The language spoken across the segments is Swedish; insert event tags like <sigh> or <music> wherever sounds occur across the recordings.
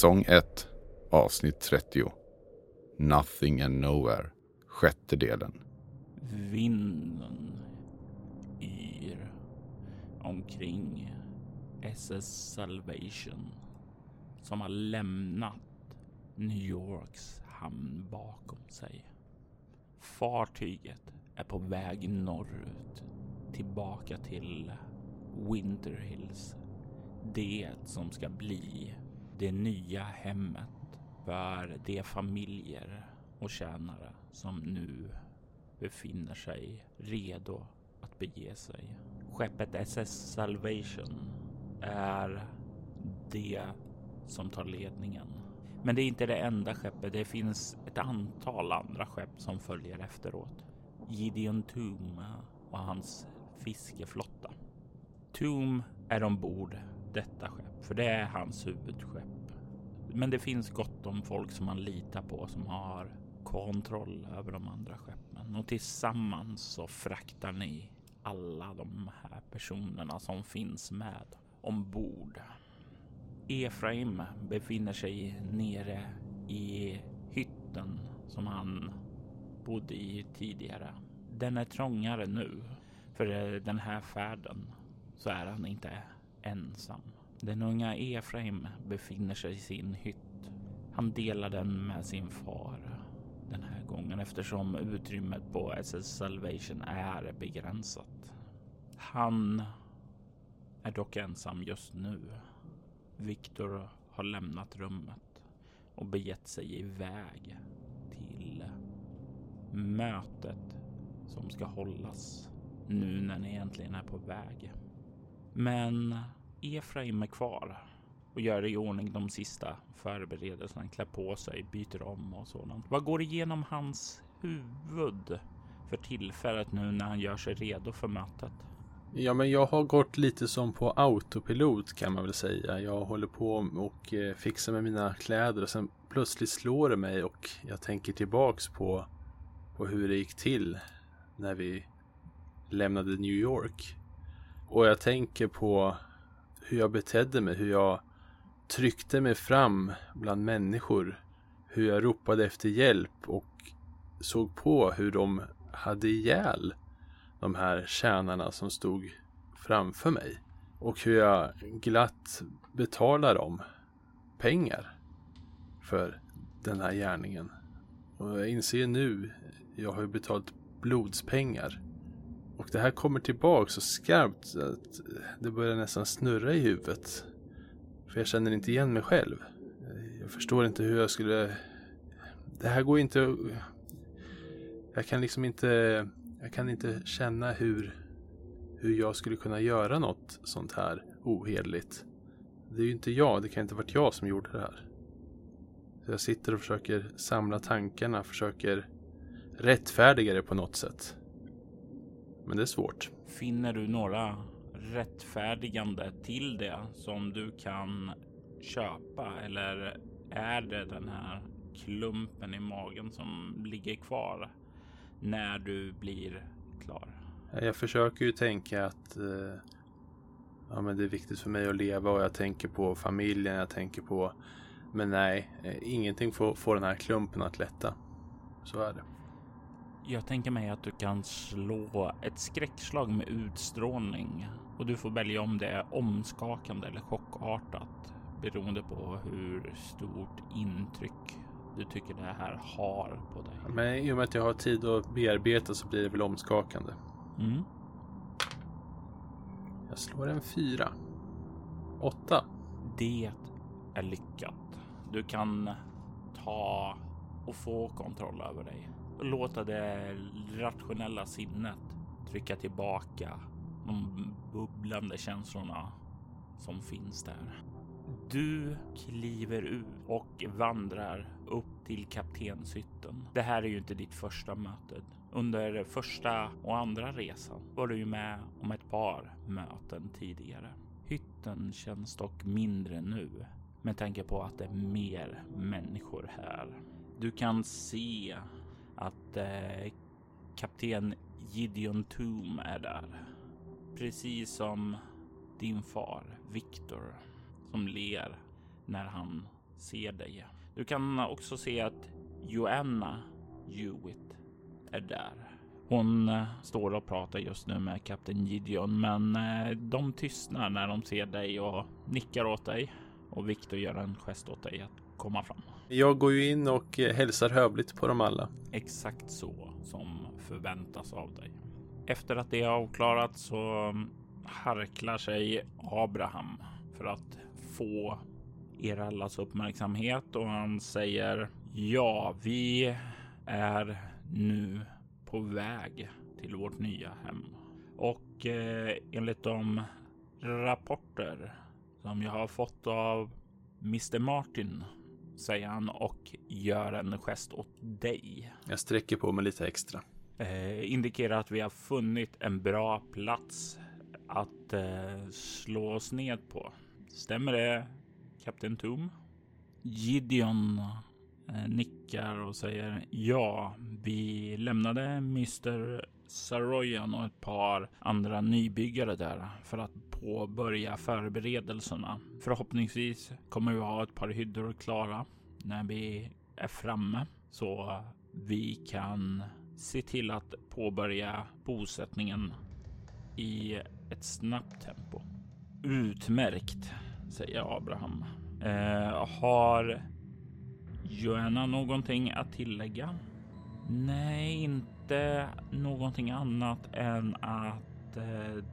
Säsong 1, avsnitt 30. Nothing and Nowhere, sjätte delen. Vinden yr omkring SS Salvation som har lämnat New Yorks hamn bakom sig. Fartyget är på väg norrut tillbaka till Winter Hills. Det som ska bli det nya hemmet för de familjer och tjänare som nu befinner sig redo att bege sig. Skeppet SS Salvation är det som tar ledningen. Men det är inte det enda skeppet. Det finns ett antal andra skepp som följer efteråt. Gideon Toom och hans fiskeflotta. Toom är ombord detta skepp, för det är hans huvudskepp. Men det finns gott om folk som man litar på som har kontroll över de andra skeppen och tillsammans så fraktar ni alla de här personerna som finns med ombord. Efraim befinner sig nere i hytten som han bodde i tidigare. Den är trångare nu. För den här färden så är han inte ensam. Den unga Efraim befinner sig i sin hytt. Han delar den med sin far den här gången eftersom utrymmet på SS Salvation är begränsat. Han är dock ensam just nu. Viktor har lämnat rummet och begett sig iväg till mötet som ska hållas nu när ni egentligen är på väg. Men Efraim är kvar och gör i ordning de sista förberedelserna, klär på sig, byter om och sådant. Vad går igenom hans huvud för tillfället nu när han gör sig redo för mötet? Ja, men jag har gått lite som på autopilot kan man väl säga. Jag håller på och eh, fixar med mina kläder och sen plötsligt slår det mig och jag tänker tillbaks på, på hur det gick till när vi lämnade New York. Och jag tänker på hur jag betedde mig, hur jag tryckte mig fram bland människor, hur jag ropade efter hjälp och såg på hur de hade ihjäl de här tjänarna som stod framför mig. Och hur jag glatt betalar dem pengar för den här gärningen. Och jag inser nu, jag har ju betalt blodspengar och det här kommer tillbaka så skarpt att det börjar nästan snurra i huvudet. För jag känner inte igen mig själv. Jag förstår inte hur jag skulle... Det här går inte... Jag kan liksom inte... Jag kan inte känna hur, hur jag skulle kunna göra något sånt här ohederligt. Det är ju inte jag, det kan inte varit jag som gjorde det här. Så jag sitter och försöker samla tankarna, försöker rättfärdiga det på något sätt. Men det är svårt. Finner du några rättfärdigande till det som du kan köpa eller är det den här klumpen i magen som ligger kvar när du blir klar? Jag försöker ju tänka att eh, ja, men det är viktigt för mig att leva och jag tänker på familjen, jag tänker på men nej, eh, ingenting får, får den här klumpen att lätta. Så är det. Jag tänker mig att du kan slå ett skräckslag med utstrålning och du får välja om det är omskakande eller chockartat beroende på hur stort intryck du tycker det här har på dig. Men i och med att jag har tid att bearbeta så blir det väl omskakande. Mm. Jag slår en fyra. Åtta. Det är lyckat. Du kan ta och få kontroll över dig låta det rationella sinnet trycka tillbaka de bubblande känslorna som finns där. Du kliver ut och vandrar upp till kaptenshytten. Det här är ju inte ditt första möte. Under första och andra resan var du ju med om ett par möten tidigare. Hytten känns dock mindre nu med tanke på att det är mer människor här. Du kan se att eh, kapten Gideon Toom är där. Precis som din far Victor som ler när han ser dig. Du kan också se att Joanna Hewitt är där. Hon eh, står och pratar just nu med kapten Gideon, men eh, de tystnar när de ser dig och nickar åt dig. Och Victor gör en gest åt dig att komma fram. Jag går ju in och eh, hälsar hövligt på dem alla. Exakt så som förväntas av dig. Efter att det är avklarat så mm, harklar sig Abraham för att få er allas uppmärksamhet och han säger ja, vi är nu på väg till vårt nya hem och eh, enligt de rapporter som jag har fått av Mr Martin säger han och gör en gest åt dig. Jag sträcker på mig lite extra. Eh, indikerar att vi har funnit en bra plats att eh, slå oss ned på. Stämmer det, Kapten Tom? Gideon eh, nickar och säger ja, vi lämnade Mr Saroyan och ett par andra nybyggare där för att påbörja förberedelserna. Förhoppningsvis kommer vi ha ett par hyddor klara när vi är framme så vi kan se till att påbörja bosättningen i ett snabbt tempo. Utmärkt, säger Abraham. Eh, har Joanna någonting att tillägga? Nej, inte någonting annat än att eh,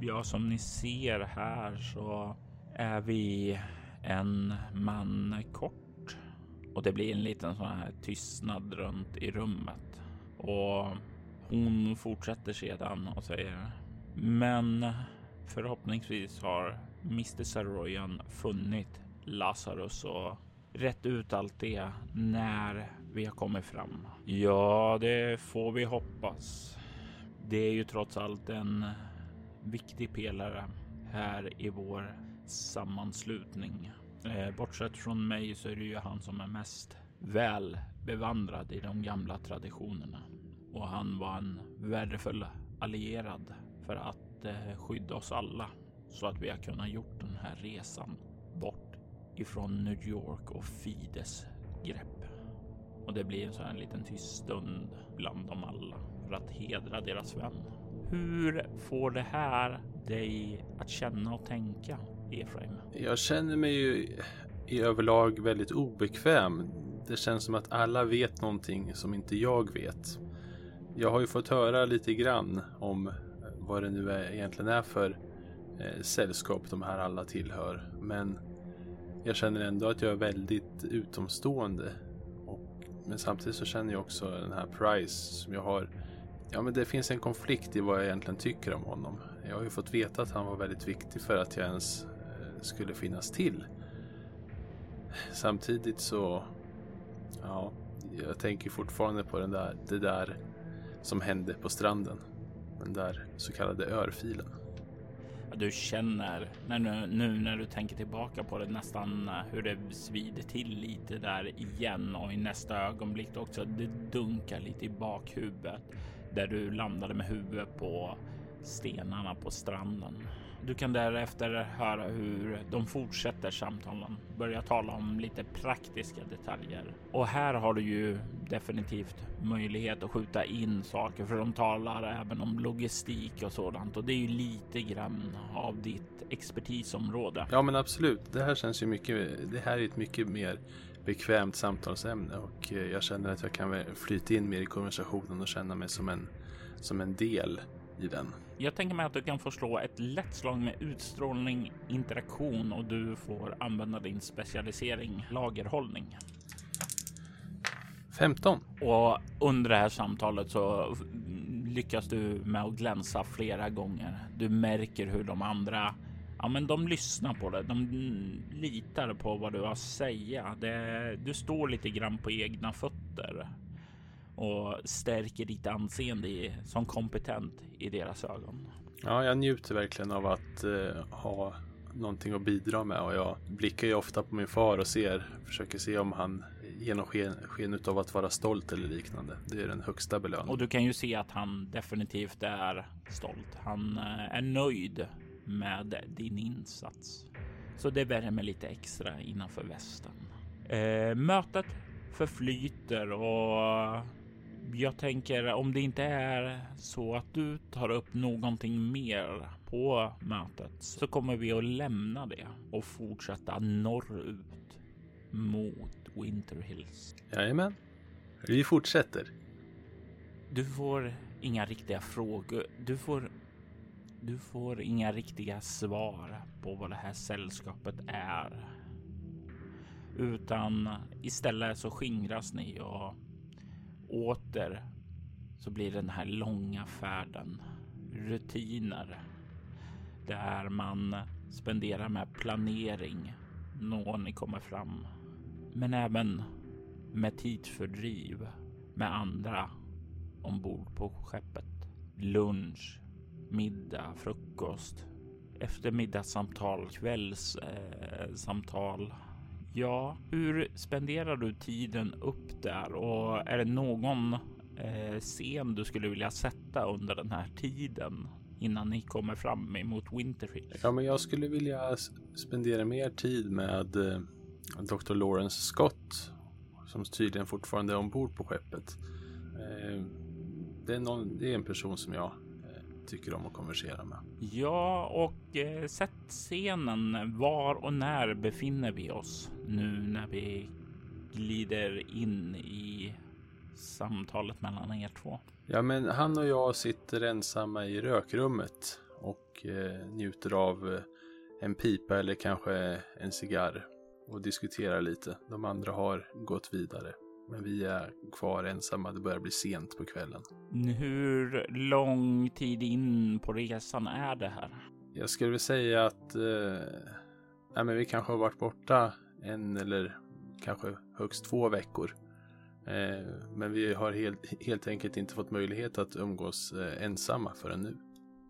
ja, som ni ser här så är vi en man kort och det blir en liten sån här tystnad runt i rummet och hon fortsätter sedan och säger men förhoppningsvis har Mr Saroyan funnit Lazarus och rätt ut allt det när vi har kommit fram. Ja, det får vi hoppas. Det är ju trots allt en viktig pelare här i vår sammanslutning. Eh, bortsett från mig så är det ju han som är mest väl bevandrad i de gamla traditionerna och han var en värdefull allierad för att eh, skydda oss alla så att vi har kunnat gjort den här resan bort ifrån New York och Fides grepp. Och det blir en sån här liten tyst stund bland dem alla för att hedra deras vän. Hur får det här dig att känna och tänka, Efraim? Jag känner mig ju i överlag väldigt obekväm. Det känns som att alla vet någonting som inte jag vet. Jag har ju fått höra lite grann om eh, vad det nu är, egentligen är för eh, sällskap de här alla tillhör. Men jag känner ändå att jag är väldigt utomstående. Och, men samtidigt så känner jag också den här Price som jag har. Ja, men det finns en konflikt i vad jag egentligen tycker om honom. Jag har ju fått veta att han var väldigt viktig för att jag ens eh, skulle finnas till. Samtidigt så, ja, jag tänker fortfarande på den där, det där som hände på stranden. Den där så kallade örfilen. Du känner när nu, nu när du tänker tillbaka på det nästan eh, hur det svider till lite där igen och i nästa ögonblick också. Det dunkar lite i bakhuvudet där du landade med huvudet på stenarna på stranden. Du kan därefter höra hur de fortsätter samtalen, börjar tala om lite praktiska detaljer. Och här har du ju definitivt möjlighet att skjuta in saker, för de talar även om logistik och sådant och det är ju lite grann av ditt expertisområde. Ja, men absolut. Det här känns ju mycket. Det här är ett mycket mer bekvämt samtalsämne och eh, jag känner att jag kan flyta in mer i konversationen och känna mig som en som en del i den. Jag tänker mig att du kan få slå ett lätt slag med utstrålning, interaktion och du får använda din specialisering lagerhållning. 15. Och under det här samtalet så lyckas du med att glänsa flera gånger. Du märker hur de andra Ja, men de lyssnar på det. De litar på vad du har att säga. Det, du står lite grann på egna fötter och stärker ditt anseende i, som kompetent i deras ögon. Ja, jag njuter verkligen av att eh, ha någonting att bidra med och jag blickar ju ofta på min far och ser, försöker se om han genom sken, sken av att vara stolt eller liknande. Det är den högsta belöningen. Och du kan ju se att han definitivt är stolt. Han eh, är nöjd med din insats. Så det värmer lite extra innanför västen. Eh, mötet förflyter och jag tänker om det inte är så att du tar upp någonting mer på mötet så kommer vi att lämna det och fortsätta norrut mot Winter Hills. Jajamän. Vi fortsätter. Du får inga riktiga frågor. Du får du får inga riktiga svar på vad det här sällskapet är. Utan istället så skingras ni och åter så blir den här långa färden rutiner där man spenderar med planering när ni kommer fram. Men även med tidsfördriv med andra ombord på skeppet. Lunch, middag, frukost, eftermiddagssamtal, kvällssamtal. Eh, ja, hur spenderar du tiden upp där och är det någon eh, scen du skulle vilja sätta under den här tiden innan ni kommer fram emot Winterfield? Ja, men jag skulle vilja spendera mer tid med eh, Dr. Lawrence Scott som tydligen fortfarande är ombord på skeppet. Eh, det, är någon, det är en person som jag tycker om att konversera med. Ja, och eh, sätt scenen. Var och när befinner vi oss nu när vi glider in i samtalet mellan er två? Ja, men han och jag sitter ensamma i rökrummet och eh, njuter av eh, en pipa eller kanske en cigarr och diskuterar lite. De andra har gått vidare. Men vi är kvar ensamma. Det börjar bli sent på kvällen. Hur lång tid in på resan är det här? Jag skulle vilja säga att eh, nej, men vi kanske har varit borta en eller kanske högst två veckor. Eh, men vi har helt, helt enkelt inte fått möjlighet att umgås eh, ensamma förrän nu.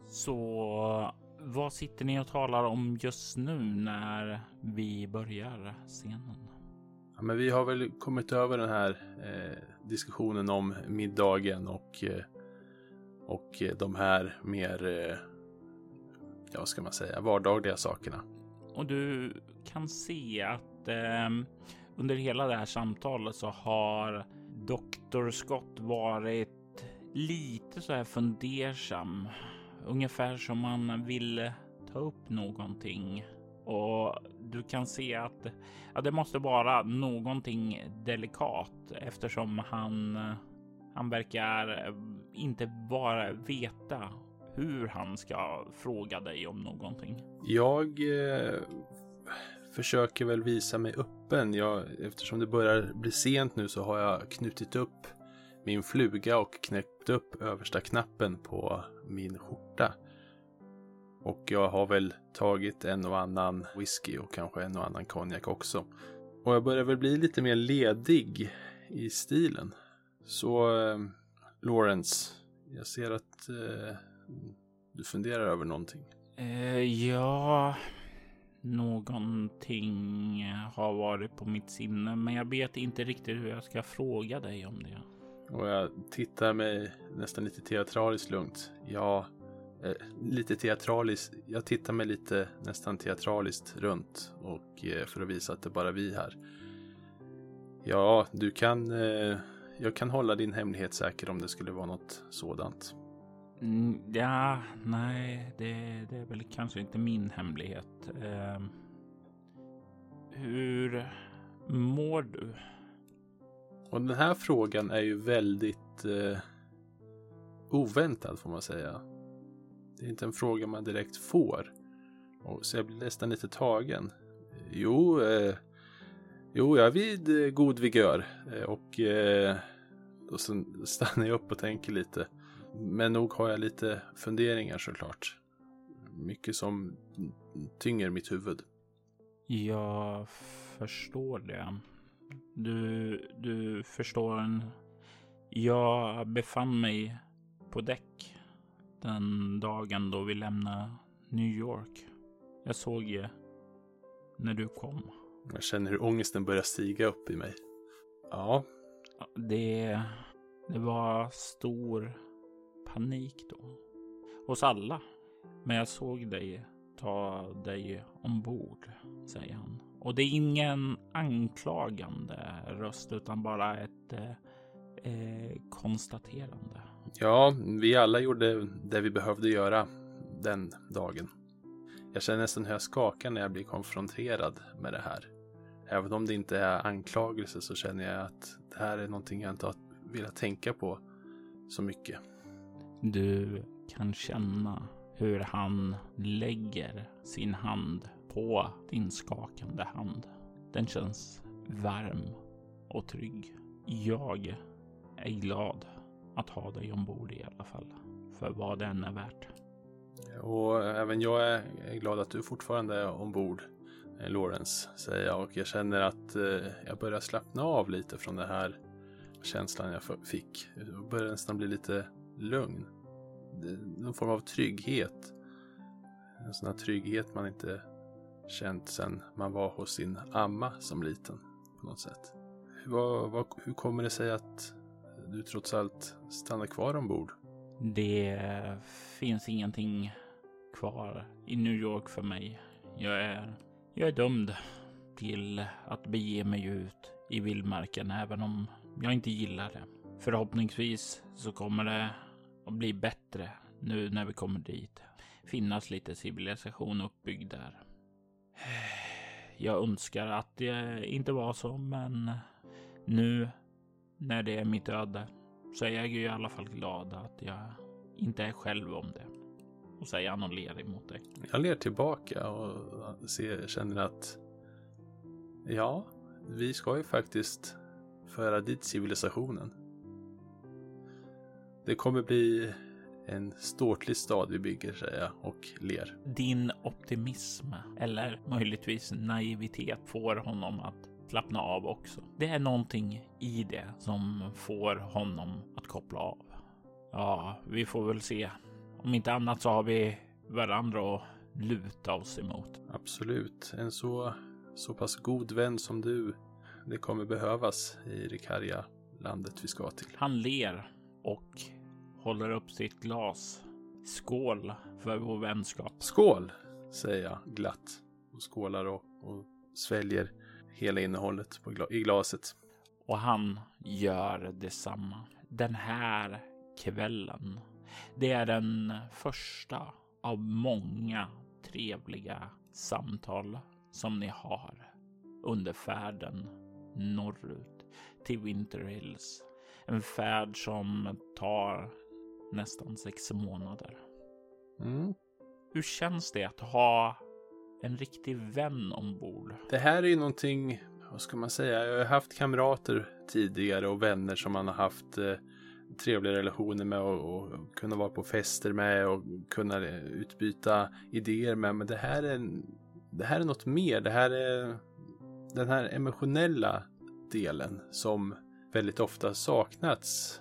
Så vad sitter ni och talar om just nu när vi börjar scenen? Ja, men vi har väl kommit över den här eh, diskussionen om middagen och, eh, och eh, de här mer, eh, ja vad ska man säga, vardagliga sakerna. Och du kan se att eh, under hela det här samtalet så har Dr. Scott varit lite så här fundersam. Ungefär som man vill ta upp någonting och du kan se att ja, det måste vara någonting delikat eftersom han, han verkar eh, inte bara veta hur han ska fråga dig om någonting. Jag eh, försöker väl visa mig öppen. Jag, eftersom det börjar bli sent nu så har jag knutit upp min fluga och knäppt upp översta knappen på min skjorta. Och jag har väl tagit en och annan whisky och kanske en och annan konjak också. Och jag börjar väl bli lite mer ledig i stilen. Så eh, Lawrence, jag ser att eh, du funderar över någonting. Eh, ja, någonting har varit på mitt sinne, men jag vet inte riktigt hur jag ska fråga dig om det. Och jag tittar mig nästan lite teatraliskt lugnt. Ja, lite teatraliskt. Jag tittar mig lite nästan teatraliskt runt och eh, för att visa att det är bara vi här. Ja, du kan. Eh, jag kan hålla din hemlighet säker om det skulle vara något sådant. Mm, ja, nej, det, det, är väl kanske inte min hemlighet. Eh, hur mår du? Och den här frågan är ju väldigt eh, oväntad får man säga. Det är inte en fråga man direkt får. Och så jag blir nästan lite tagen. Jo, eh, jo jag är vid eh, god vigör. Eh, och, eh, och så <laughs> stannar jag upp och tänker lite. Men nog har jag lite funderingar såklart. Mycket som tynger mitt huvud. Jag förstår det. Du, du förstår. En... Jag befann mig på däck den dagen då vi lämnade New York. Jag såg ju när du kom. Jag känner hur ångesten börjar stiga upp i mig. Ja. Det, det var stor panik då. Hos alla. Men jag såg dig ta dig ombord, säger han. Och det är ingen anklagande röst utan bara ett eh, konstaterande. Ja, vi alla gjorde det vi behövde göra den dagen. Jag känner nästan hur jag skakar när jag blir konfronterad med det här. Även om det inte är anklagelse så känner jag att det här är någonting jag inte har velat tänka på så mycket. Du kan känna hur han lägger sin hand på din skakande hand. Den känns varm och trygg. Jag är glad att ha dig ombord i alla fall. För vad det än är värt. Och även jag är glad att du fortfarande är ombord, Lorentz, Lawrence, säger jag. Och jag känner att eh, jag börjar slappna av lite från den här känslan jag fick. Jag börjar nästan bli lite lugn. Någon form av trygghet. En sån här trygghet man inte känt sen man var hos sin amma som liten på något sätt. Hur, vad, hur kommer det sig att du trots allt stannar kvar ombord? Det finns ingenting kvar i New York för mig. Jag är, jag är dömd till att bege mig ut i vildmarken även om jag inte gillar det. Förhoppningsvis så kommer det att bli bättre nu när vi kommer dit. Finnas lite civilisation uppbyggd där. <sighs> Jag önskar att det inte var så, men nu när det är mitt öde så är jag ju i alla fall glad att jag inte är själv om det. Och säger han och ler emot dig. Jag ler tillbaka och ser, känner att ja, vi ska ju faktiskt föra dit civilisationen. Det kommer bli en ståtlig stad vi bygger, säger jag och ler. Din optimism eller möjligtvis naivitet får honom att slappna av också. Det är någonting i det som får honom att koppla av. Ja, vi får väl se. Om inte annat så har vi varandra att luta oss emot. Absolut. En så, så pass god vän som du. Det kommer behövas i det karga landet vi ska till. Han ler och håller upp sitt glas. Skål för vår vänskap. Skål, säger jag glatt och skålar och, och sväljer hela innehållet gla i glaset. Och han gör detsamma. Den här kvällen. Det är den första av många trevliga samtal som ni har under färden norrut till Winter Hills. En färd som tar nästan sex månader. Mm. Hur känns det att ha en riktig vän ombord? Det här är ju någonting, vad ska man säga, jag har haft kamrater tidigare och vänner som man har haft eh, trevliga relationer med och, och, kunna vara på fester med och kunna eh, utbyta idéer med. Men det här är, det här är något mer. Det här är den här emotionella delen som väldigt ofta saknats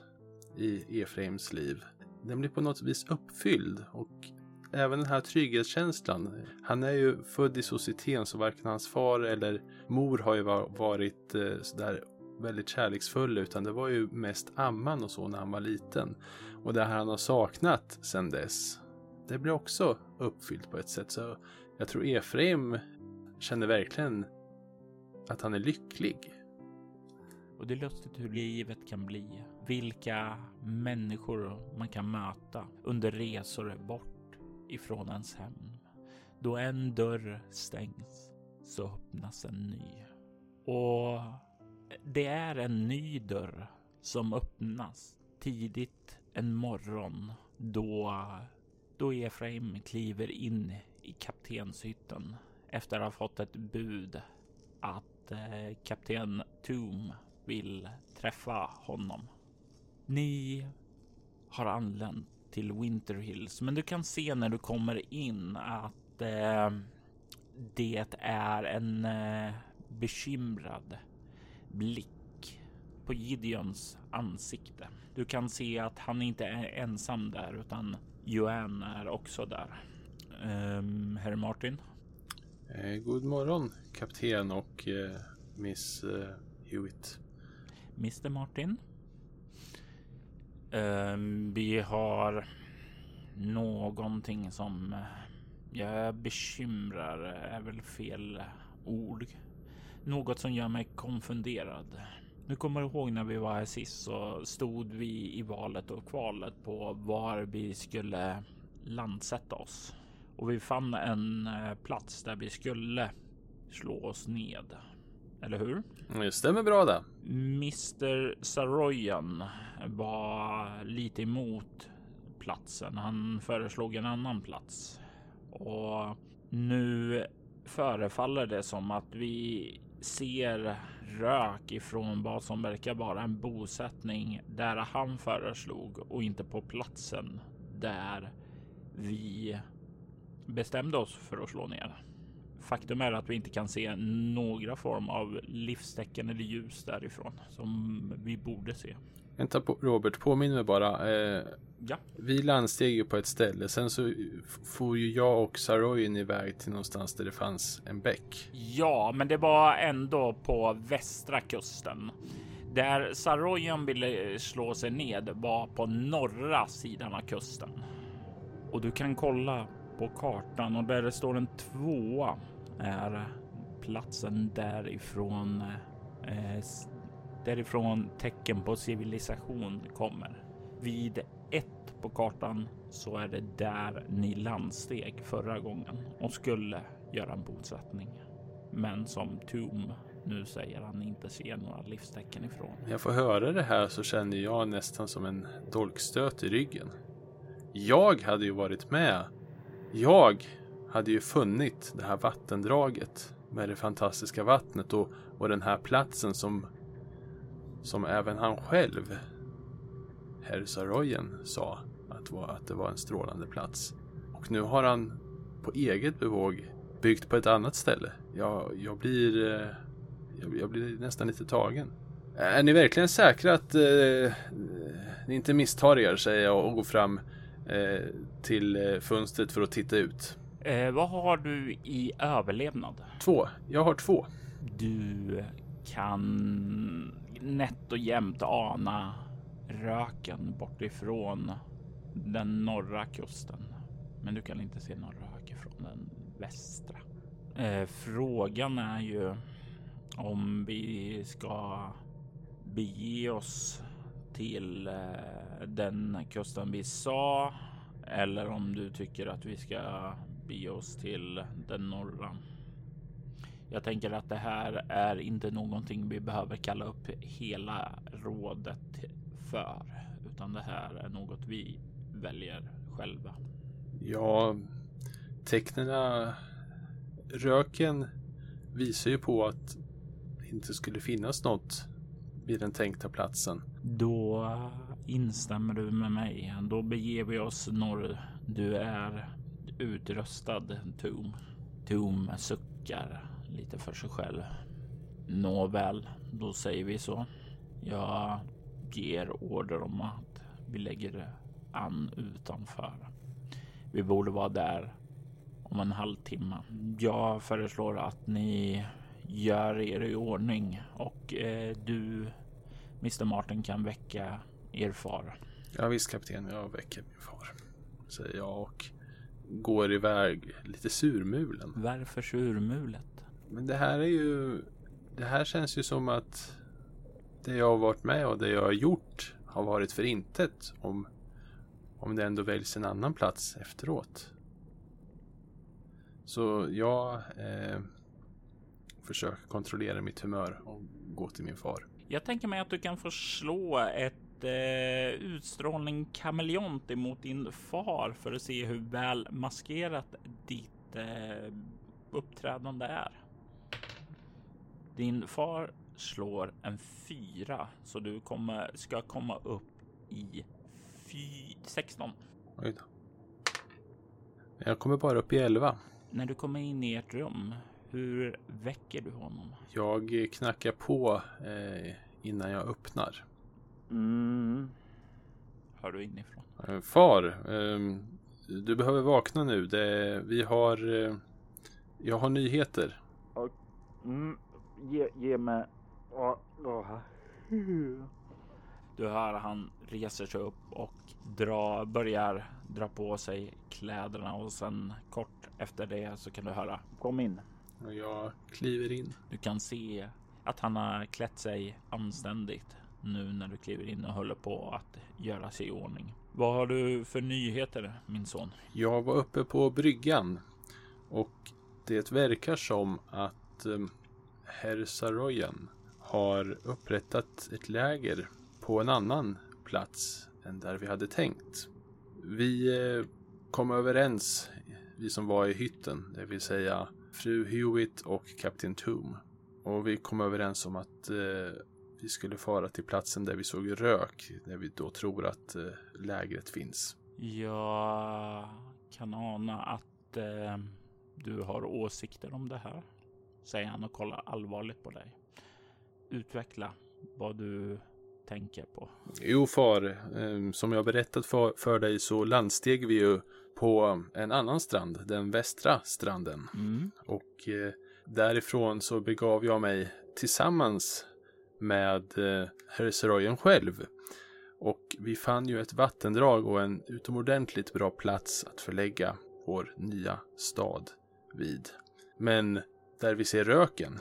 i Efraims liv. Den blir på något vis uppfylld och även den här trygghetskänslan. Han är ju född i societeten så varken hans far eller mor har ju varit eh, sådär väldigt kärleksfulla. utan det var ju mest amman och så när han var liten. Och det här han har saknat sedan dess. Det blir också uppfyllt på ett sätt. Så jag tror Efraim känner verkligen att han är lycklig. Och det är lustigt hur livet kan bli. Vilka människor man kan möta under resor bort ifrån ens hem. Då en dörr stängs så öppnas en ny. Och det är en ny dörr som öppnas tidigt en morgon då då Efraim kliver in i kaptenshytten efter att ha fått ett bud att eh, kapten Toom vill träffa honom. Ni har anlänt till Winter Hills, men du kan se när du kommer in att eh, det är en eh, bekymrad blick på Gideons ansikte. Du kan se att han inte är ensam där utan Joanne är också där. Um, Herr Martin? Eh, god morgon kapten och eh, Miss eh, Hewitt. Mr Martin? Um, vi har någonting som eh, jag bekymrar är väl fel ord. Något som gör mig konfunderad. Nu kommer du ihåg när vi var här sist så stod vi i valet och kvalet på var vi skulle landsätta oss. Och vi fann en eh, plats där vi skulle slå oss ned. Eller hur? Det stämmer bra det. Mr Saroyan var lite emot platsen. Han föreslog en annan plats. Och nu förefaller det som att vi ser rök ifrån vad som verkar vara en bosättning där han föreslog och inte på platsen där vi bestämde oss för att slå ner. Faktum är att vi inte kan se några form av livstecken eller ljus därifrån som vi borde se. Vänta på Robert, påminn mig bara. Eh, ja. Vi landsteg ju på ett ställe. Sen så får ju jag och Saroyen iväg till någonstans där det fanns en bäck. Ja, men det var ändå på västra kusten. Där Saroyen ville slå sig ned var på norra sidan av kusten. Och du kan kolla på kartan och där det står en tvåa är platsen därifrån eh, därifrån tecken på civilisation kommer. Vid ett på kartan så är det där ni landsteg förra gången och skulle göra en bosättning. Men som Tom nu säger han inte ser några livstecken ifrån. När jag får höra det här så känner jag nästan som en dolkstöt i ryggen. Jag hade ju varit med. Jag hade ju funnit det här vattendraget med det fantastiska vattnet och, och den här platsen som som även han själv, herr Saroyen, sa att, var, att det var en strålande plats. Och nu har han på eget bevåg byggt på ett annat ställe. Jag, jag blir eh, jag, jag, blir nästan lite tagen. Är ni verkligen säkra att eh, ni inte misstar er, säger jag och går fram eh, till eh, fönstret för att titta ut. Eh, vad har du i överlevnad? Två. Jag har två. Du kan nätt och jämnt ana röken bortifrån den norra kusten. Men du kan inte se någon rök ifrån den västra. Eh, frågan är ju om vi ska bege oss till eh, den kusten vi sa eller om du tycker att vi ska bege oss till den norra. Jag tänker att det här är inte någonting vi behöver kalla upp hela rådet för, utan det här är något vi väljer själva. Ja, tecknen, röken visar ju på att det inte skulle finnas något vid den tänkta platsen. Då instämmer du med mig. Då beger vi oss norr. Du är utrustad, Tom. Tom suckar lite för sig själv. Nåväl, då säger vi så. Jag ger order om att vi lägger an utanför. Vi borde vara där om en halvtimme. Jag föreslår att ni gör er i ordning och eh, du, Mr Martin, kan väcka er far. Ja visst kapten, jag väcker min far. Säger jag och går iväg lite surmulen. Varför surmulet? Men det här är ju... Det här känns ju som att det jag har varit med och det jag har gjort har varit för intet om, om det ändå väljs en annan plats efteråt. Så jag eh, försöker kontrollera mitt humör och gå till min far. Jag tänker mig att du kan få slå ett eh, utstrålning kameleont emot din far för att se hur väl maskerat ditt eh, uppträdande är. Din far slår en fyra så du kommer, ska komma upp i fy, 16. Oj då. Jag kommer bara upp i 11. När du kommer in i ert rum, hur väcker du honom? Jag knackar på eh, innan jag öppnar. Mm. Hör du inifrån? Eh, Far, eh, du behöver vakna nu. Det, vi har... Eh, jag har nyheter. Mm, ge, ge mig... Ja, ja. Du hör han reser sig upp och dra, börjar dra på sig kläderna och sen kort efter det så kan du höra kom in. Och jag kliver in. Du kan se att han har klätt sig anständigt nu när du kliver in och håller på att göra sig i ordning. Vad har du för nyheter min son? Jag var uppe på bryggan och det verkar som att eh, herr Saroyan har upprättat ett läger på en annan plats än där vi hade tänkt. Vi eh, kom överens, vi som var i hytten, det vill säga fru Hewitt och kapten Toom. Och vi kom överens om att eh, vi skulle fara till platsen där vi såg rök, där vi då tror att eh, lägret finns. Jag kan ana att eh, du har åsikter om det här, säger han och kollar allvarligt på dig. Utveckla vad du tänker på. Jo far, eh, som jag berättat för, för dig så landsteg vi ju på en annan strand, den västra stranden. Mm. Och eh, därifrån så begav jag mig tillsammans med eh, herr själv. Och vi fann ju ett vattendrag och en utomordentligt bra plats att förlägga vår nya stad vid. Men där vi ser röken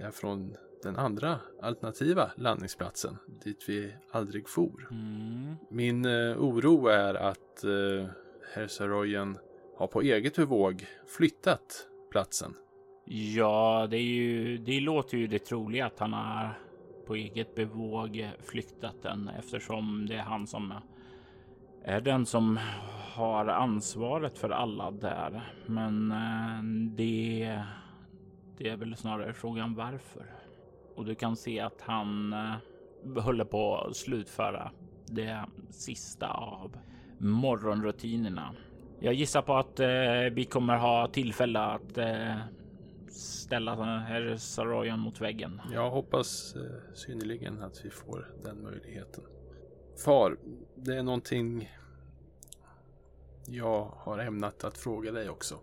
är från den andra alternativa landningsplatsen dit vi aldrig for. Mm. Min eh, oro är att eh, herr Saroyan har på eget bevåg flyttat platsen. Ja, det, är ju, det låter ju det troliga att han har på eget bevåg flyttat den eftersom det är han som är den som har ansvaret för alla där. Men eh, det, det är väl snarare frågan varför. Och du kan se att han eh, håller på att slutföra det sista av morgonrutinerna. Jag gissar på att eh, vi kommer ha tillfälle att eh, ställa herr Saroyan mot väggen. Jag hoppas eh, synnerligen att vi får den möjligheten. Far, det är någonting jag har ämnat att fråga dig också.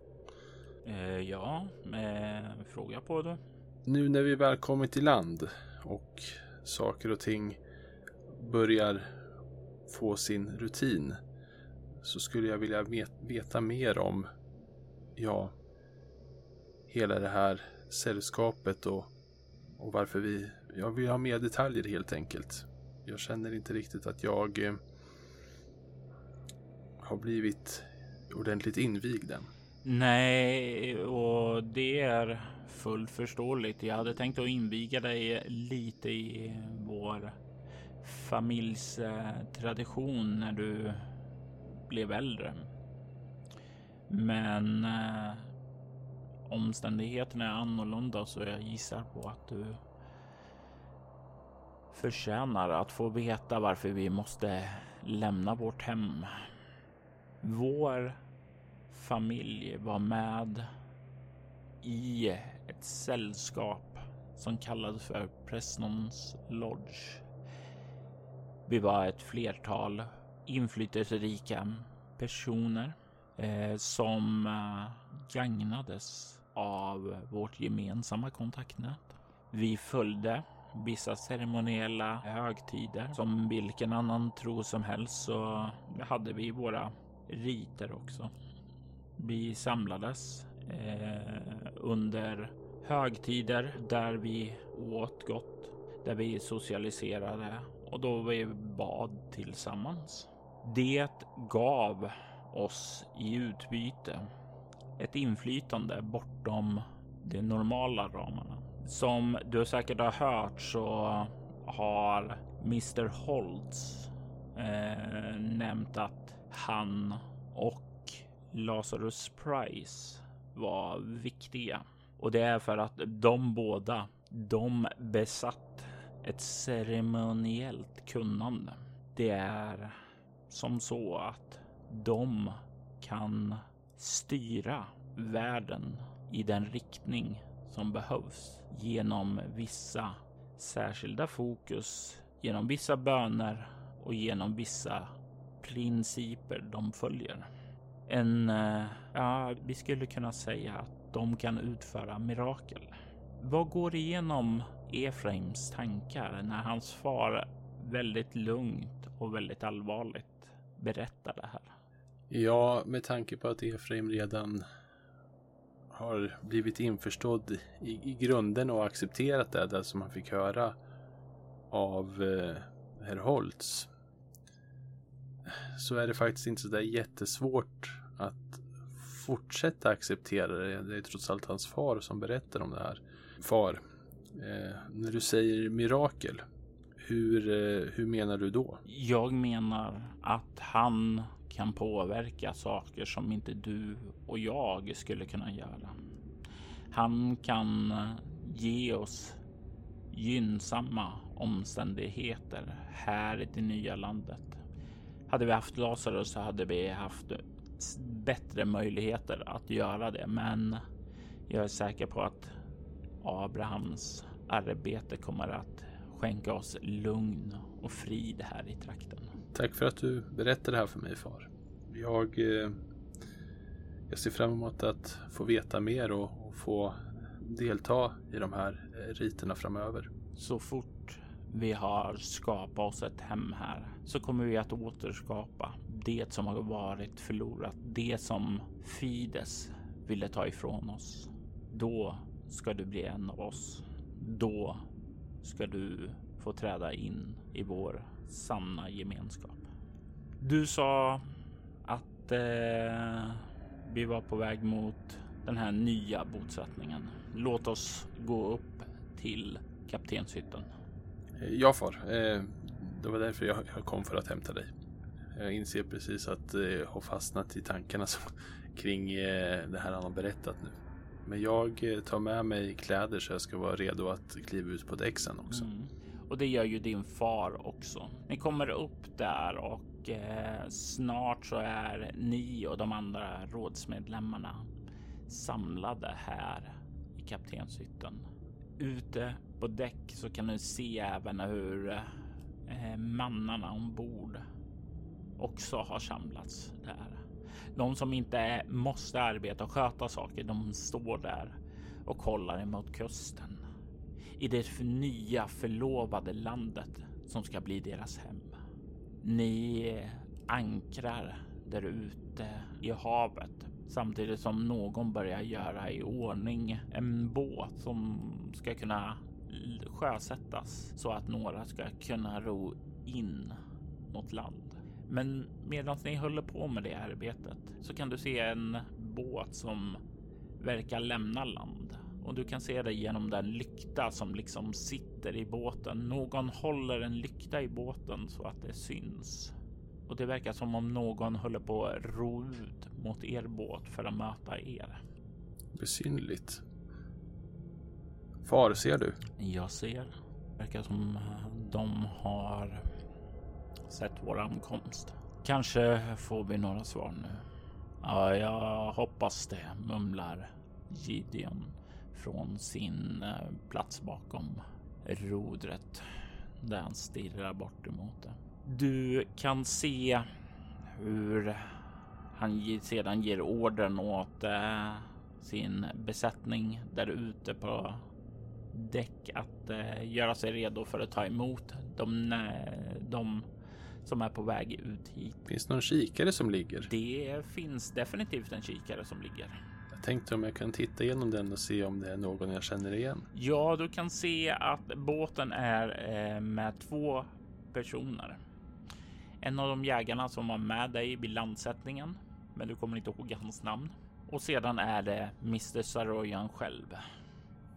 Eh, ja, eh, fråga på det. Nu när vi väl kommit i land och saker och ting börjar få sin rutin så skulle jag vilja veta mer om, ja, hela det här sällskapet och, och varför vi, jag vill ha mer detaljer helt enkelt. Jag känner inte riktigt att jag eh, har blivit ordentligt invigd än. Nej, och det är fullt förståeligt. Jag hade tänkt att inviga dig lite i vår familjs eh, tradition när du blev äldre. Men eh, omständigheterna är annorlunda så jag gissar på att du förtjänar att få veta varför vi måste lämna vårt hem. Vår familj var med i ett sällskap som kallades för Presnons Lodge. Vi var ett flertal inflytelserika personer eh, som eh, gagnades av vårt gemensamma kontaktnät. Vi följde vissa ceremoniella högtider. Som vilken annan tro som helst så hade vi våra riter också. Vi samlades eh, under högtider där vi åt gott, där vi socialiserade och då vi bad tillsammans. Det gav oss i utbyte ett inflytande bortom de normala ramarna. Som du säkert har hört så har Mr Holtz eh, nämnt att han och Lazarus Price var viktiga. Och det är för att de båda, de besatt ett ceremoniellt kunnande. Det är som så att de kan styra världen i den riktning som behövs genom vissa särskilda fokus, genom vissa böner och genom vissa principer de följer. En, eh, ja, vi skulle kunna säga att de kan utföra mirakel. Vad går igenom Efraims tankar när hans far väldigt lugnt och väldigt allvarligt berättar det här? Ja, med tanke på att Efraim redan har blivit införstådd i, i grunden och accepterat det, det som han fick höra av eh, herr Holtz. Så är det faktiskt inte så där jättesvårt att fortsätta acceptera det. Det är trots allt hans far som berättar om det här. Far, eh, när du säger mirakel, hur, eh, hur menar du då? Jag menar att han kan påverka saker som inte du och jag skulle kunna göra. Han kan eh, ge oss gynnsamma omständigheter här i det nya landet. Hade vi haft Lazarus så hade vi haft bättre möjligheter att göra det, men jag är säker på att Abrahams arbete kommer att skänka oss lugn och frid här i trakten. Tack för att du berättade det här för mig far. Jag, eh, jag ser fram emot att få veta mer och, och få delta i de här eh, riterna framöver. Så fort vi har skapat oss ett hem här så kommer vi att återskapa det som har varit förlorat. Det som Fides ville ta ifrån oss. Då ska du bli en av oss. Då ska du få träda in i vår sanna gemenskap. Du sa att eh, vi var på väg mot den här nya bosättningen. Låt oss gå upp till kaptenshytten. Eh, ja far, eh, det var därför jag kom för att hämta dig. Jag inser precis att eh, jag har fastnat i tankarna <laughs> som, kring det här han har berättat nu. Men jag tar med mig kläder så jag ska vara redo att kliva ut på däck sen också. Mm. Och det gör ju din far också. Ni kommer upp där och eh, snart så är ni och de andra rådsmedlemmarna samlade här i kaptenshytten. Ute på däck så kan du se även hur eh, mannarna ombord också har samlats där. De som inte måste arbeta och sköta saker, de står där och kollar emot kusten i det nya förlovade landet som ska bli deras hem. Ni ankrar där ute i havet samtidigt som någon börjar göra i ordning en båt som ska kunna sjösättas så att några ska kunna ro in mot land. Men medan ni håller på med det arbetet så kan du se en båt som verkar lämna land och du kan se det genom den lykta som liksom sitter i båten. Någon håller en lykta i båten så att det syns. Och det verkar som om någon håller på att ro ut mot er båt för att möta er. Besynligt. Far, ser du? Jag ser. Det verkar som de har sett vår ankomst. Kanske får vi några svar nu. Ja, jag hoppas det, mumlar Gideon från sin eh, plats bakom rodret där han stirrar bort emot det. Du kan se hur han sedan ger orden åt eh, sin besättning där ute på däck att eh, göra sig redo för att ta emot de, de som är på väg ut hit. Finns det någon kikare som ligger? Det finns definitivt en kikare som ligger tänkte om jag kan titta igenom den och se om det är någon jag känner igen. Ja, du kan se att båten är eh, med två personer. En av de jägarna som var med dig vid landsättningen, men du kommer inte ihåg hans namn. Och sedan är det Mr Saroyan själv.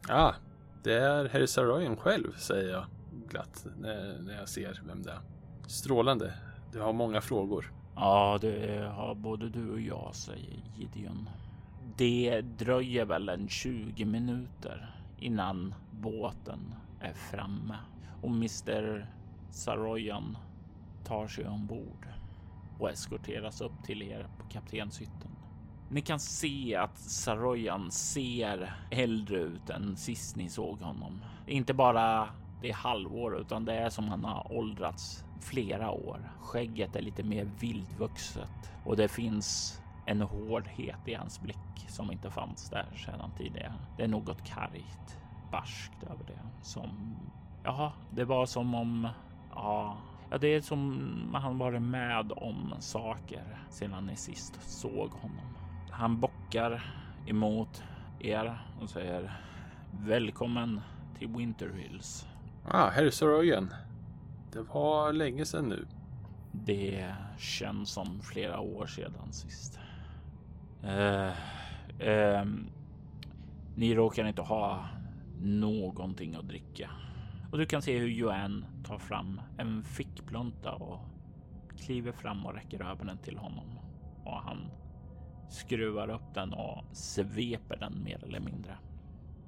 Ja, ah, det är herr Saroyan själv, säger jag glatt när, när jag ser vem det är. Strålande. Du har många frågor. Ja, det har både du och jag, säger Gideon. Det dröjer väl en 20 minuter innan båten är framme och Mr Saroyan tar sig ombord och eskorteras upp till er på kaptenshytten. Ni kan se att Saroyan ser äldre ut än sist ni såg honom. Inte bara det halvår, utan det är som han har åldrats flera år. Skägget är lite mer vildvuxet och det finns en hårdhet i hans blick som inte fanns där sedan tidigare. Det är något kargt, barskt över det som ja, det var som om ja, Ja, det är som han varit med om saker sedan ni sist såg honom. Han bockar emot er och säger välkommen till Winter Hills. Ah, Harry Soroyan. Det var länge sedan nu. Det känns som flera år sedan sist. Uh, uh, ni råkar inte ha någonting att dricka. Och du kan se hur Joanne tar fram en fickplunta och kliver fram och räcker över den till honom. Och han skruvar upp den och sveper den mer eller mindre.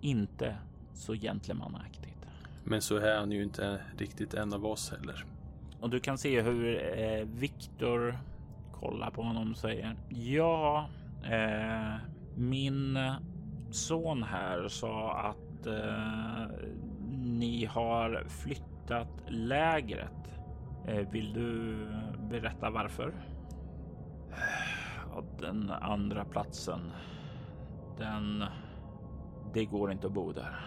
Inte så gentlemanaktigt. Men så är han ju inte riktigt en av oss heller. Och du kan se hur eh, Viktor kollar på honom och säger ja, eh, min son här sa att eh, ni har flyttat lägret. Eh, vill du berätta varför? <sighs> den andra platsen. Den. Det går inte att bo där.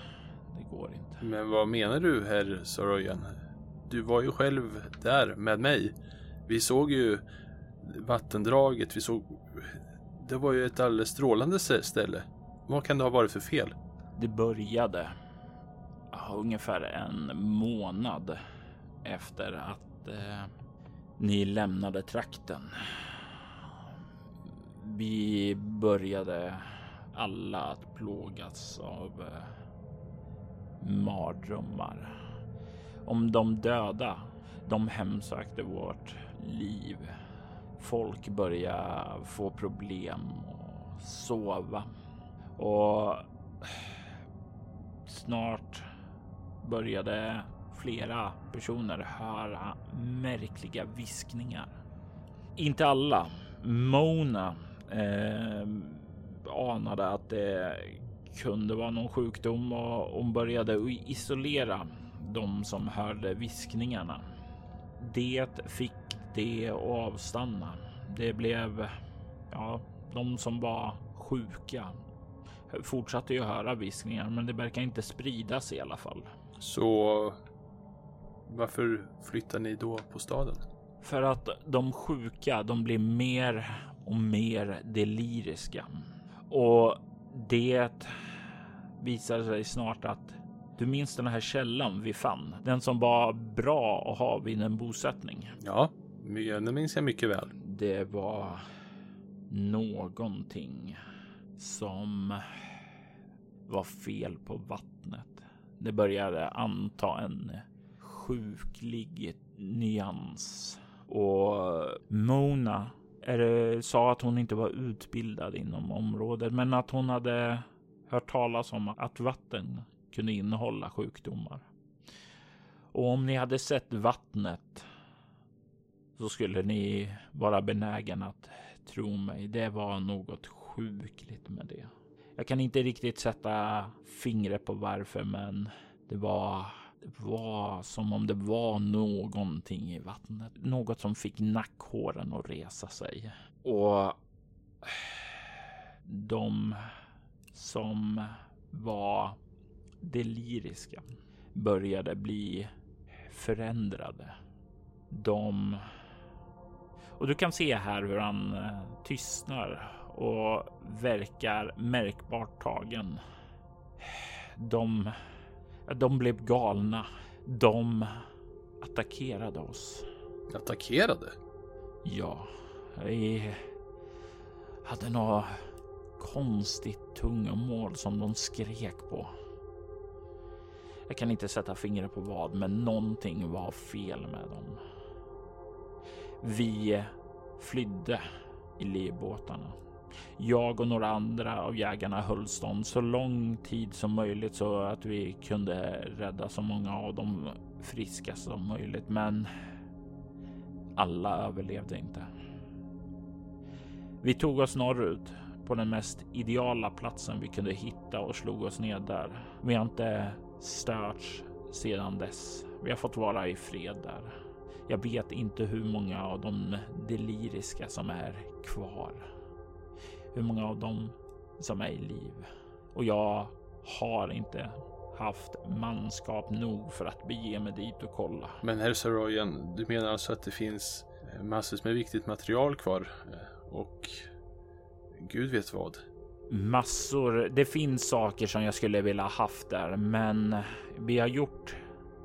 Det går inte. Men vad menar du, herr Soroyan? Du var ju själv där med mig. Vi såg ju vattendraget. Vi såg. Det var ju ett alldeles strålande ställe. Vad kan det ha varit för fel? Det började ungefär en månad efter att eh, ni lämnade trakten. Vi började alla att plågas av eh, mardrömmar om de döda. De hemsökte vårt liv. Folk började få problem och sova och snart började flera personer höra märkliga viskningar. Inte alla. Mona eh, anade att det kunde vara någon sjukdom och hon började isolera de som hörde viskningarna. Det fick det att avstanna. Det blev ja, de som var sjuka fortsatte ju höra viskningar, men det verkar inte spridas i alla fall. Så varför flyttar ni då på staden? För att de sjuka, de blir mer och mer deliriska. Och det visar sig snart att du minns den här källan vi fann? Den som var bra att ha vid en bosättning. Ja, den minns jag mycket väl. Det var någonting som var fel på vattnet. Det började anta en sjuklig nyans och Mona sa att hon inte var utbildad inom området, men att hon hade hört talas om att vatten kunde innehålla sjukdomar. Och om ni hade sett vattnet så skulle ni vara benägen att tro mig. Det var något sjukligt med det. Jag kan inte riktigt sätta fingret på varför, men det var det var som om det var någonting i vattnet. Något som fick nackhåren att resa sig. Och de som var deliriska började bli förändrade. De... Och du kan se här hur han eh, tystnar och verkar märkbart tagen. De, de blev galna. De attackerade oss. Attackerade? Ja, vi hade något konstigt tungomål som de skrek på. Jag kan inte sätta fingret på vad, men någonting var fel med dem. Vi flydde i livbåtarna. Jag och några andra av jägarna höll stånd så lång tid som möjligt så att vi kunde rädda så många av dem friska som möjligt. Men alla överlevde inte. Vi tog oss norrut på den mest ideala platsen vi kunde hitta och slog oss ner där. Vi har inte störts sedan dess. Vi har fått vara i fred där. Jag vet inte hur många av de deliriska som är kvar. Hur många av dem som är i liv. Och jag har inte haft manskap nog för att bege mig dit och kolla. Men herr Saroyan, du menar alltså att det finns massor med viktigt material kvar? Eh, och Gud vet vad. Massor. Det finns saker som jag skulle vilja haft där, men vi har gjort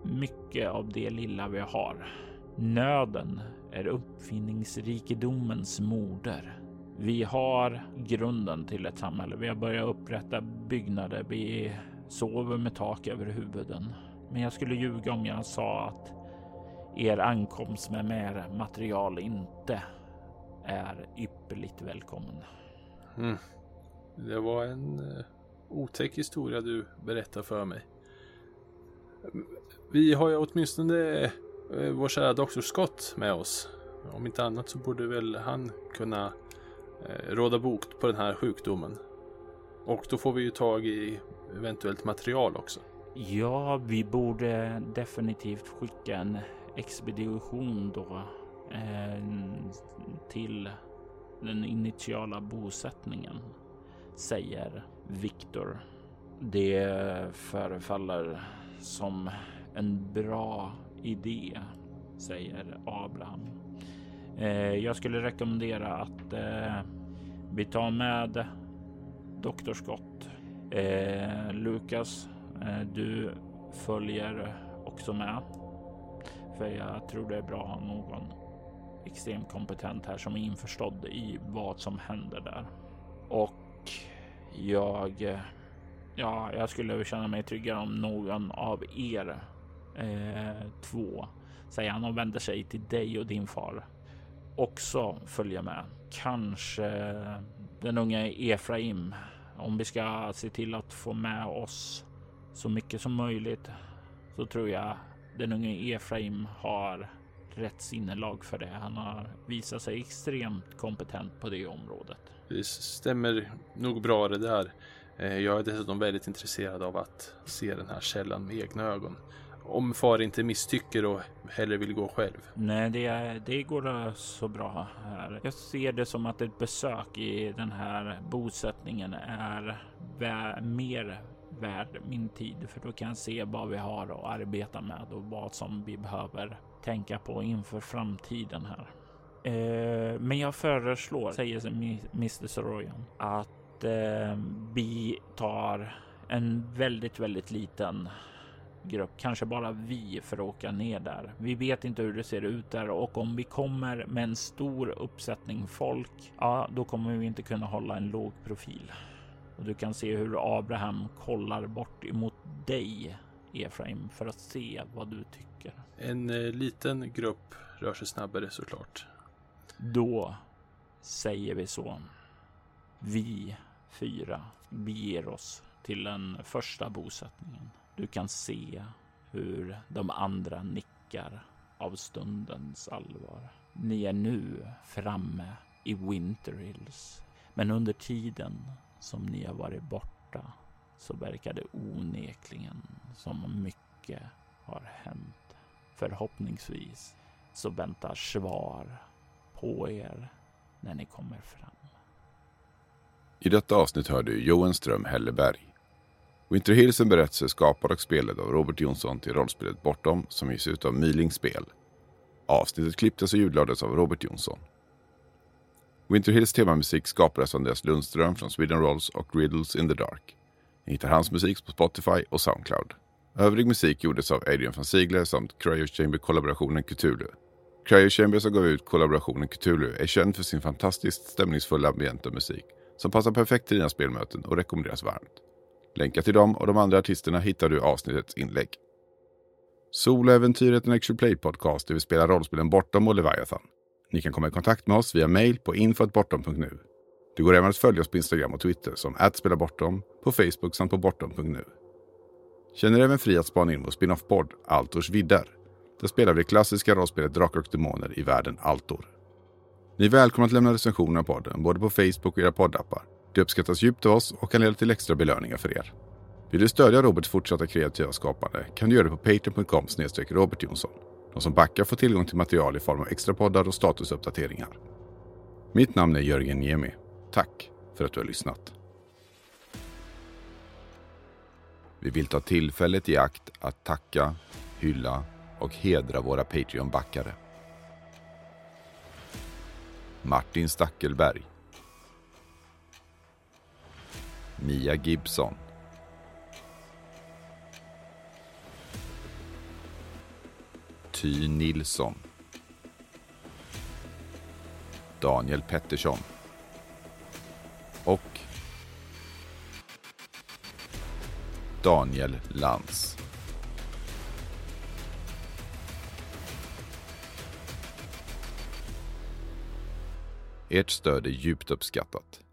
mycket av det lilla vi har. Nöden är uppfinningsrikedomens moder. Vi har grunden till ett samhälle. Vi har börjat upprätta byggnader. Vi sover med tak över huvuden. Men jag skulle ljuga om jag sa att er ankomst med mer material inte är ypperligt välkommen. Mm. Det var en eh, otäck historia du berättade för mig. Vi har ju åtminstone eh, vår kära doktor Scott med oss. Om inte annat så borde väl han kunna Eh, råda bot på den här sjukdomen. Och då får vi ju tag i eventuellt material också. Ja, vi borde definitivt skicka en expedition då eh, till den initiala bosättningen, säger Viktor. Det förefaller som en bra idé, säger Abraham. Eh, jag skulle rekommendera att eh, vi tar med Dr. Scott. Eh, Lukas, du följer också med. För jag tror det är bra att ha någon extremt kompetent här som är införstådd i vad som händer där. Och jag, ja, jag skulle känna mig tryggare om någon av er eh, två, säger han och vänder sig till dig och din far, också följa med. Kanske den unga Efraim, om vi ska se till att få med oss så mycket som möjligt så tror jag den unge Efraim har rätt sinnelag för det. Han har visat sig extremt kompetent på det området. Det stämmer nog bra det där. Eh, jag är dessutom väldigt intresserad av att se den här källan med egna ögon. Om far inte misstycker och hellre vill gå själv. Nej, det, det går så bra här. Jag ser det som att ett besök i den här bosättningen är vä mer värd min tid, för då kan jag se vad vi har att arbeta med och vad som vi behöver tänka på inför framtiden här. Eh, men jag föreslår, säger Mr Soroyan, att eh, vi tar en väldigt, väldigt liten grupp, kanske bara vi för att åka ner där. Vi vet inte hur det ser ut där och om vi kommer med en stor uppsättning folk, ja, då kommer vi inte kunna hålla en låg profil. Och du kan se hur Abraham kollar bort emot dig, Efraim, för att se vad du tycker. En eh, liten grupp rör sig snabbare såklart. Då säger vi så. Vi fyra beger oss till den första bosättningen. Du kan se hur de andra nickar av stundens allvar. Ni är nu framme i Winter Hills. Men under tiden som ni har varit borta så verkar det onekligen som om mycket har hänt. Förhoppningsvis så väntar svar på er när ni kommer fram. I detta avsnitt hör du Johan Ström Helleberg. Winter Hills är en berättelse skapad och spelad av Robert Jonsson till rollspelet Bortom som ges ut av Myling Spel. Avsnittet klipptes och ljudlades av Robert Jonsson. Winter Hills temamusik skapades av Andreas Lundström från Sweden Rolls och Riddles in the Dark. Ni hittar hans musik på Spotify och Soundcloud. Övrig musik gjordes av Adrian van Ziegler samt Cryo Chamber-kollaborationen Cthulhu. Cryo Chamber som gav ut kollaborationen Cthulhu är känd för sin fantastiskt stämningsfulla ambienta musik som passar perfekt till dina spelmöten och rekommenderas varmt. Länkar till dem och de andra artisterna hittar du i avsnittets inlägg. Soloäventyret är en Actual Play-podcast där vi spelar rollspelen Bortom och Leviathan. Ni kan komma i kontakt med oss via mail på info.bortom.nu. Det går även att följa oss på Instagram och Twitter som @spelabortom, på Facebook samt på bortom.nu. Känner även fri att spana in vår spin-off-podd Altors vidder. Där spelar vi det klassiska rollspelet Drakar och Demoner i världen Altor. Ni är välkomna att lämna recensioner av podden både på Facebook och era poddappar. Det uppskattas djupt av oss och kan leda till extra belöningar för er. Vill du stödja Roberts fortsatta kreativa skapande kan du göra det på patreon.com Robert Jonsson. De som backar får tillgång till material i form av extra poddar och statusuppdateringar. Mitt namn är Jörgen Niemi. Tack för att du har lyssnat. Vi vill ta tillfället i akt att tacka, hylla och hedra våra Patreon-backare. Martin Stackelberg. Mia Gibson. Ty Nilsson. Daniel Pettersson. Och Daniel Lantz. Ert stöd är djupt uppskattat.